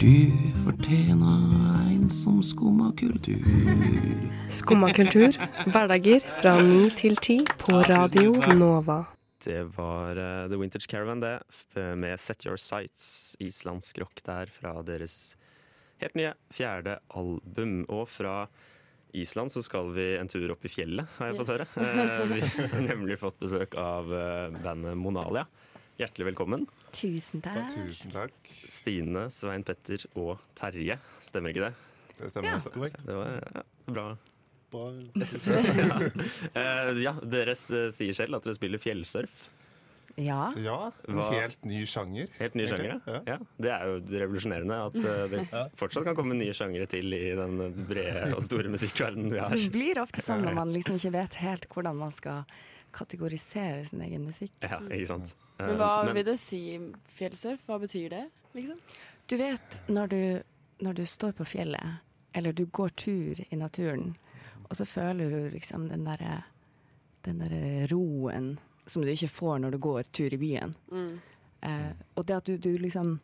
Du fortjener en som skumma kultur. Skumma kultur, hverdager fra ni til ti på Radio Nova. Det var uh, The Vintage Caravan, det, med Set Your Sights, islandsk rock der fra deres helt nye fjerde album. Og fra Island så skal vi en tur opp i fjellet, har jeg fått høre. Uh, Vi har nemlig fått besøk av uh, bandet Monalia. Hjertelig velkommen. Tusen takk. Tusen takk. Stine, Svein Petter og Terje. Stemmer ikke det? Det stemmer. Ja. Korrekt. Det var ja, bra. Bra. Eh, ja, dere sier selv at dere spiller fjellsurf. Ja. Ja, en helt ny sjanger. Helt ny sjanger, ja. Ja. ja. Det er jo revolusjonerende at eh, det fortsatt kan komme nye sjangere til i den brede og store musikkverdenen vi har. Det blir ofte sånn når man liksom ikke vet helt hvordan man skal kategorisere sin egen musikk. Ja, ikke sant. Eh, Men hva men- vil det si, fjellsurf? Hva betyr det, liksom? Du vet når du, når du står på fjellet, eller du går tur i naturen, og så føler du liksom den derre den derre roen som du ikke får når du går tur i byen. Mm. Eh, og det at du, du liksom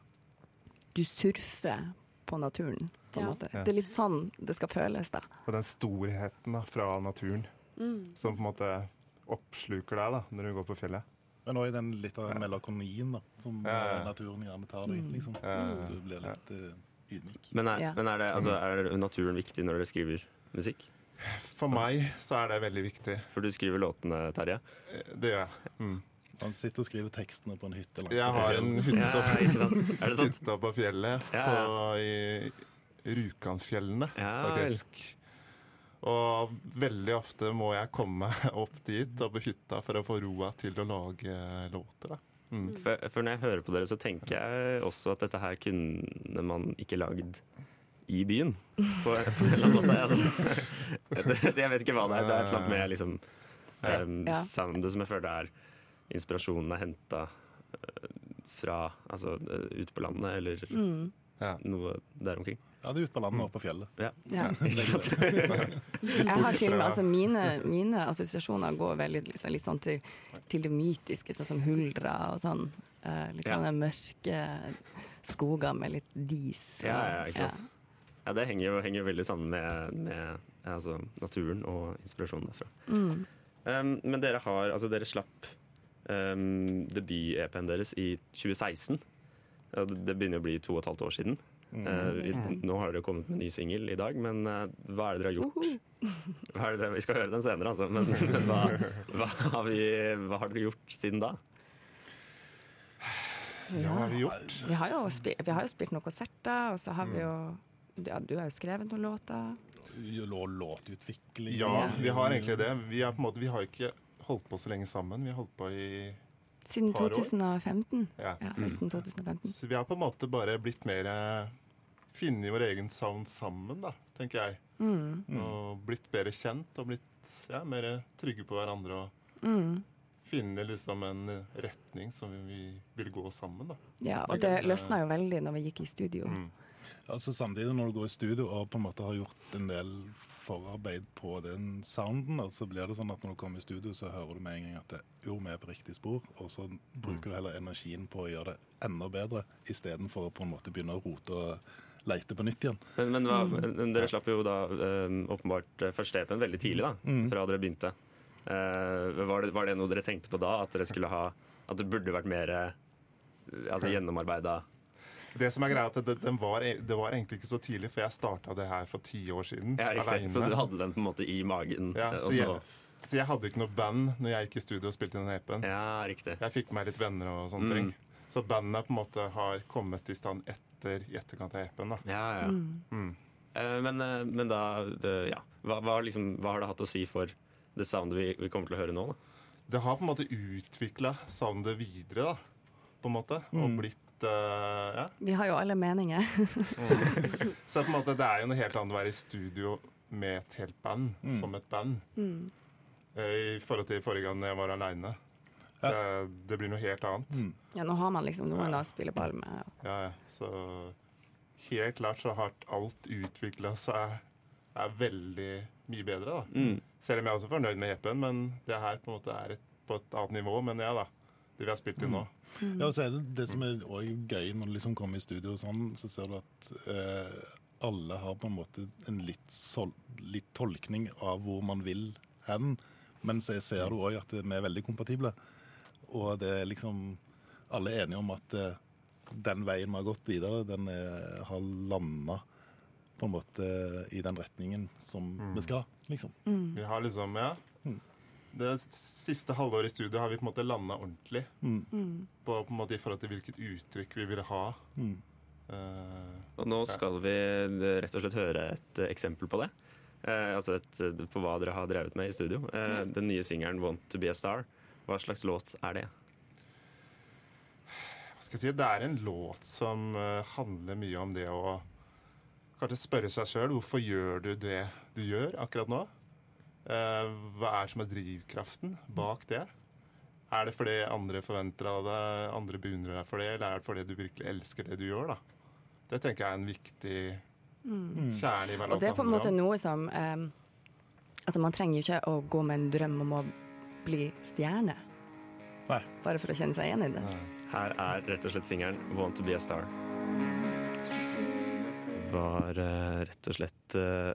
Du surfer på naturen, på en Ja. måte. Det er litt sånn det skal føles, da. Og den storheten da, fra naturen Mm. som på en måte oppsluker deg da, når du går på fjellet. Men òg den litt av melakonien da, som Ja, ja. eh, naturen gjerne tar deg. Liksom. Ja. Du blir litt eh, ydmyk. Men, er, Ja. men er, det, altså, er naturen viktig når dere skriver musikk? For meg så er det veldig viktig. For du skriver låtene, Terje. Eh, Det gjør jeg. Mm. Han sitter og skriver tekstene på en hytte. langt Jeg har en hytte oppe på fjellet Ja, på, i Rjukanfjellene, Ja, vel. faktisk. Og veldig ofte må jeg komme opp dit og på hytta for å få roa til å lage låter. da. Mm. For, for når jeg hører på dere, så tenker jeg også at dette her kunne man ikke lagd i byen. På, på en eller annen måte. Altså. Jeg vet ikke hva det er. Det er et eller annet med liksom, um, Ja. soundet som jeg føler er Inspirasjonen er henta fra altså, uh, ute på landet, eller Mm. Ja. noe der omkring. Ja, det er ute på landet og på fjellet. Ja. Ja. Jeg har til og med, altså mine, mine assosiasjoner går veldig liksom, litt sånn til, til det mytiske, sånn som huldra og sånn. Litt litt Ja. mørke skoger med litt dis. og- Ja, ja, ikke sant. Ja, det henger jo henger veldig sammen med, med altså, naturen og inspirasjonen derfra. Mm. Um, men dere har, altså dere slapp um, debut-EP-en deres i 2016. Ja, det begynner å bli to og et halvt år siden. Uh, Hvis, nå har dere kommet med en ny singel i dag, men uh, hva er det dere har gjort? Hva er det dere, vi skal høre den senere, altså. Men, men hva, hva, har vi, hva har dere gjort siden da? Ja, hva har vi gjort? Vi, har jo spilt, vi har jo spilt noen konserter, og så har vi jo ja, Du har jo skrevet noen låter. Lå- Låtutvikling. Ja, vi har egentlig det. Vi, er på en måte, vi har ikke holdt på så lenge sammen. Vi har holdt på i Siden 2015. ja. Ja, høsten 2015. Så vi har på en måte bare blitt mer eh, Funnet vår egen sound sammen, da, tenker jeg. Mm. Og blitt bedre kjent og blitt ja, mer trygge på hverandre. Og Mm. finne liksom en retning som vi vil gå sammen, da. Ja, og det løsna jo veldig når vi gikk i studio. Mm. Altså Samtidig når du går i studio og på en måte har gjort en del forarbeid på den sounden, så blir det sånn at når du kommer i studio, så hører du med en gang at det, jo, vi er på riktig spor, og så bruker du heller energien på å gjøre det enda bedre, istedenfor å på en måte begynne å rote og leite på nytt igjen. Men, men, hva, men dere slapp jo da um, åpenbart uh, første EP-en veldig tidlig, da, Mm. fra dere begynte. Uh, var, det, var det noe dere tenkte på da? At dere skulle ha At det burde vært mer uh, altså, gjennomarbeida? Det som er greia at det, den var, e, det var egentlig ikke så tidlig, for jeg starta det her for ti år siden. Ja, riktig. Så du hadde den på en måte i magen? Ja, uh, så, jeg, så jeg hadde ikke noe band når jeg gikk i studio og spilte den EP-en. ja, riktig. Jeg fikk med meg litt venner og sånne Mm. ting. Så bandet på en måte har kommet i stand etter i etterkant av EP-en. da. Ja, ja. Mm. Uh, men, uh, men da det, Ja. Hva, hva, liksom, hva har det hatt å si for det soundet vi, vi kommer til å høre nå? da? Det har på en måte utvikla soundet videre, da. På en måte. Og Mm. Blitt uh, Ja. Vi har jo alle meninger. Så på en måte, det er jo noe helt annet å være i studio med et helt band, Mm. som et band, Mm. eh, i forhold til forrige gang jeg var aleine. Ja. Det, det blir noe helt annet. Mm. Ja, nå har man liksom noen å spille ball med. Ja, ja. Så helt klart så har alt utvikla seg er veldig mye bedre, da. Mm. Selv om jeg er også fornøyd med EP-en, men det her på en måte er et, på et annet nivå. Men ja da. De vi har spilt inn nå. Ja, og så er det det som er også gøy når du liksom kommer i studio og sånn, så ser du at eh, alle har på en måte en litt, sol, litt tolkning av hvor man vil hen. Men så ser du òg at vi er veldig kompatible. Og det er liksom Alle er enige om at eh, den veien vi har gått videre, den er, har landa på en måte i den retningen som vi skal, liksom. Vi har liksom, ja Det siste halvåret i studio har vi på en måte landa ordentlig. På, på en måte I forhold til hvilket uttrykk vi vil ha. Mm. Uh, Og nå skal vi eh, rett og slett høre et eh, eksempel på det. Uh, altså et, på hva dere har drevet med i studio. Eh, Den nye singelen 'Want to be a Star'. Hva slags låt er det? hva skal jeg si, Det er en låt som handler mye om det å kanskje spørre seg sjøl hvorfor gjør du det du gjør akkurat nå? Eh, hva er som er drivkraften bak det? Er det fordi andre forventer av deg, andre beundrer deg for det, eller er det fordi du virkelig elsker det du gjør? da? Det tenker jeg er en viktig kjerne i hva Mm. Og det er på en måte noe som um, Altså, man trenger jo ikke å gå med en drøm om å bli stjerne. Nei. Bare for å kjenne seg igjen i det. Her er rett og slett singelen 'Want to be a Star'. Var uh, rett og slett eh,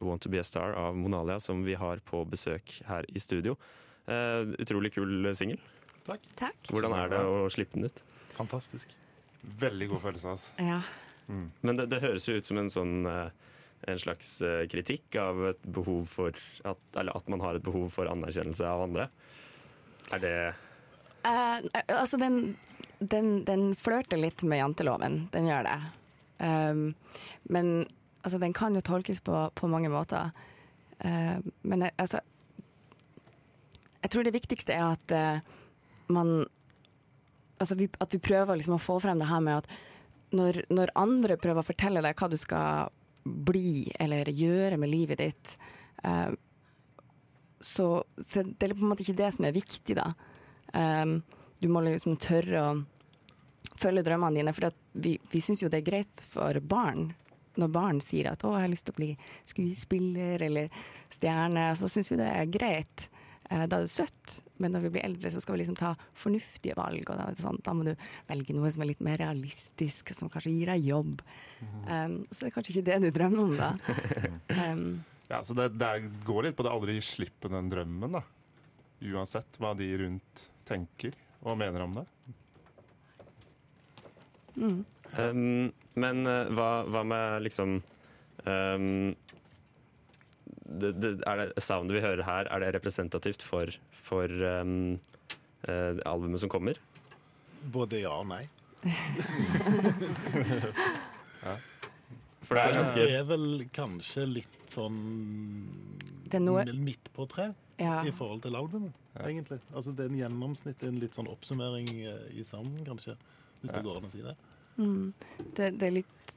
'Want to be a Star' av Monalia, som vi har på besøk her i studio. Uh, utrolig kul singel. Takk. Takk. Hvordan er det å slippe den ut? Fantastisk. Veldig god følelse. Altså. Ja. Men det, det høres jo ut som en sånn uh, en slags eh, kritikk av et behov for at, Eller at man har et behov for anerkjennelse av andre. Er det uh, altså, den, den, den flørter litt med janteloven. Den gjør det. Um, men altså, den kan jo tolkes på, på mange måter. Uh, men jeg, altså Jeg tror det viktigste er at uh, man Altså vi, at vi prøver liksom å få frem det her med at når, når andre prøver å fortelle deg hva du skal bli eller gjøre med livet ditt, uh, så, så det er på en måte ikke det som er viktig, da. Du må liksom tørre å følge drømmene dine, for vi, vi syns jo det er greit for barn. Når barn sier at 'å, jeg har lyst til å bli skuespiller eller stjerne', så syns vi det er greit. Eh, Da er det søtt, men når vi blir eldre, så skal vi liksom ta fornuftige valg. Og da, er det sånn, da må du velge noe som er litt mer realistisk, som kanskje gir deg jobb. Um, så det er kanskje ikke det du drømmer om, da. Um, Ja, så det, det går litt på det aldri gi slipp på den drømmen, da. Uansett hva de rundt tenker og mener om det. Um, men uh, hva, hva med liksom um, det, det, Er det soundet vi hører her, er det representativt for, for um, uh, albumet som kommer? Både ja og nei. For det er Det er vel kanskje litt sånn Det er noe- midt på tre ja. i forhold til albumet, egentlig. Altså Det er en gjennomsnitt, en litt sånn oppsummering eh, i sounden, kanskje. Hvis det går an å si det. Mm. Det, det, er litt,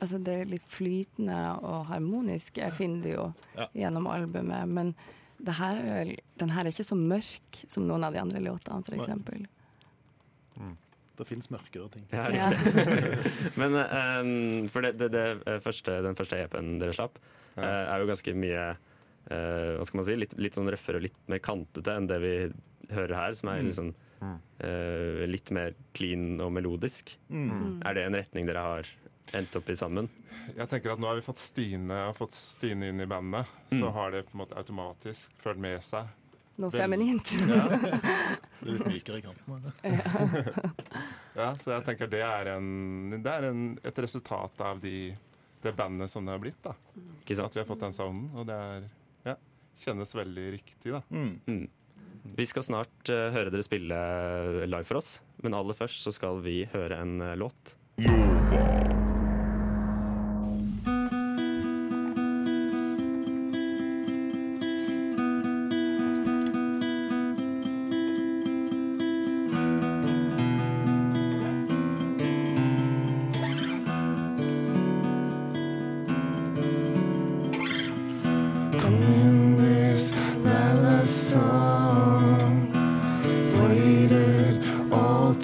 altså det er litt flytende og harmonisk, jeg finner det jo Ja. gjennom albumet. Men det her er, vel- den her er ikke så mørk som noen av de andre låtene, f.eks. Det fins mørkere ting. Ja, riktig. Men um, for det, det, det eh, første, den første EP-en dere slapp, Ja. eh, er jo ganske mye uh, Hva skal man si? Litt, litt sånn røffere og litt mer kantete enn det vi hører her, som er litt sånn eh, litt mer clean og melodisk. Mm. Er det en retning dere har endt opp i sammen? Jeg tenker at Nå har vi fått Stine, fått Stine inn i bandet. Så har det på en måte automatisk ført med seg Noe feminint. Det er litt mykere i kantene. Ja, Så jeg tenker det er, en, det er en, et resultat av de, det bandet som det har blitt. da Ikke At vi har fått den sounden. Og det er, ja, kjennes veldig riktig. da Mm. Vi skal snart eh, høre dere spille live for oss, men aller først så skal vi høre en eh, låt. in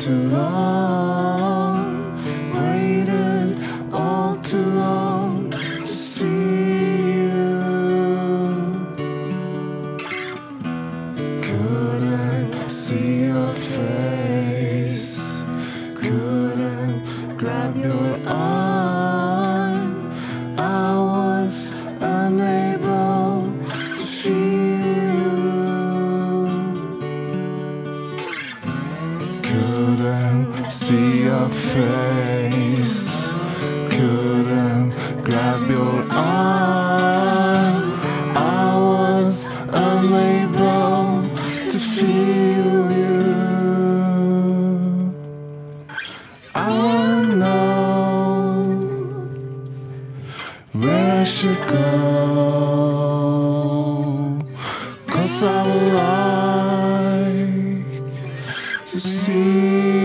too long, waited all too long to see you. Couldn't see your face, couldn't grab your arm. Face. Couldn't grab your arm. I was unable to feel you. I wanna know where I should go. Cause I would like to see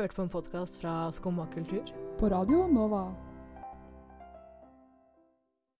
Du har hørt på en podkast fra Skumma kultur. På radio Nova.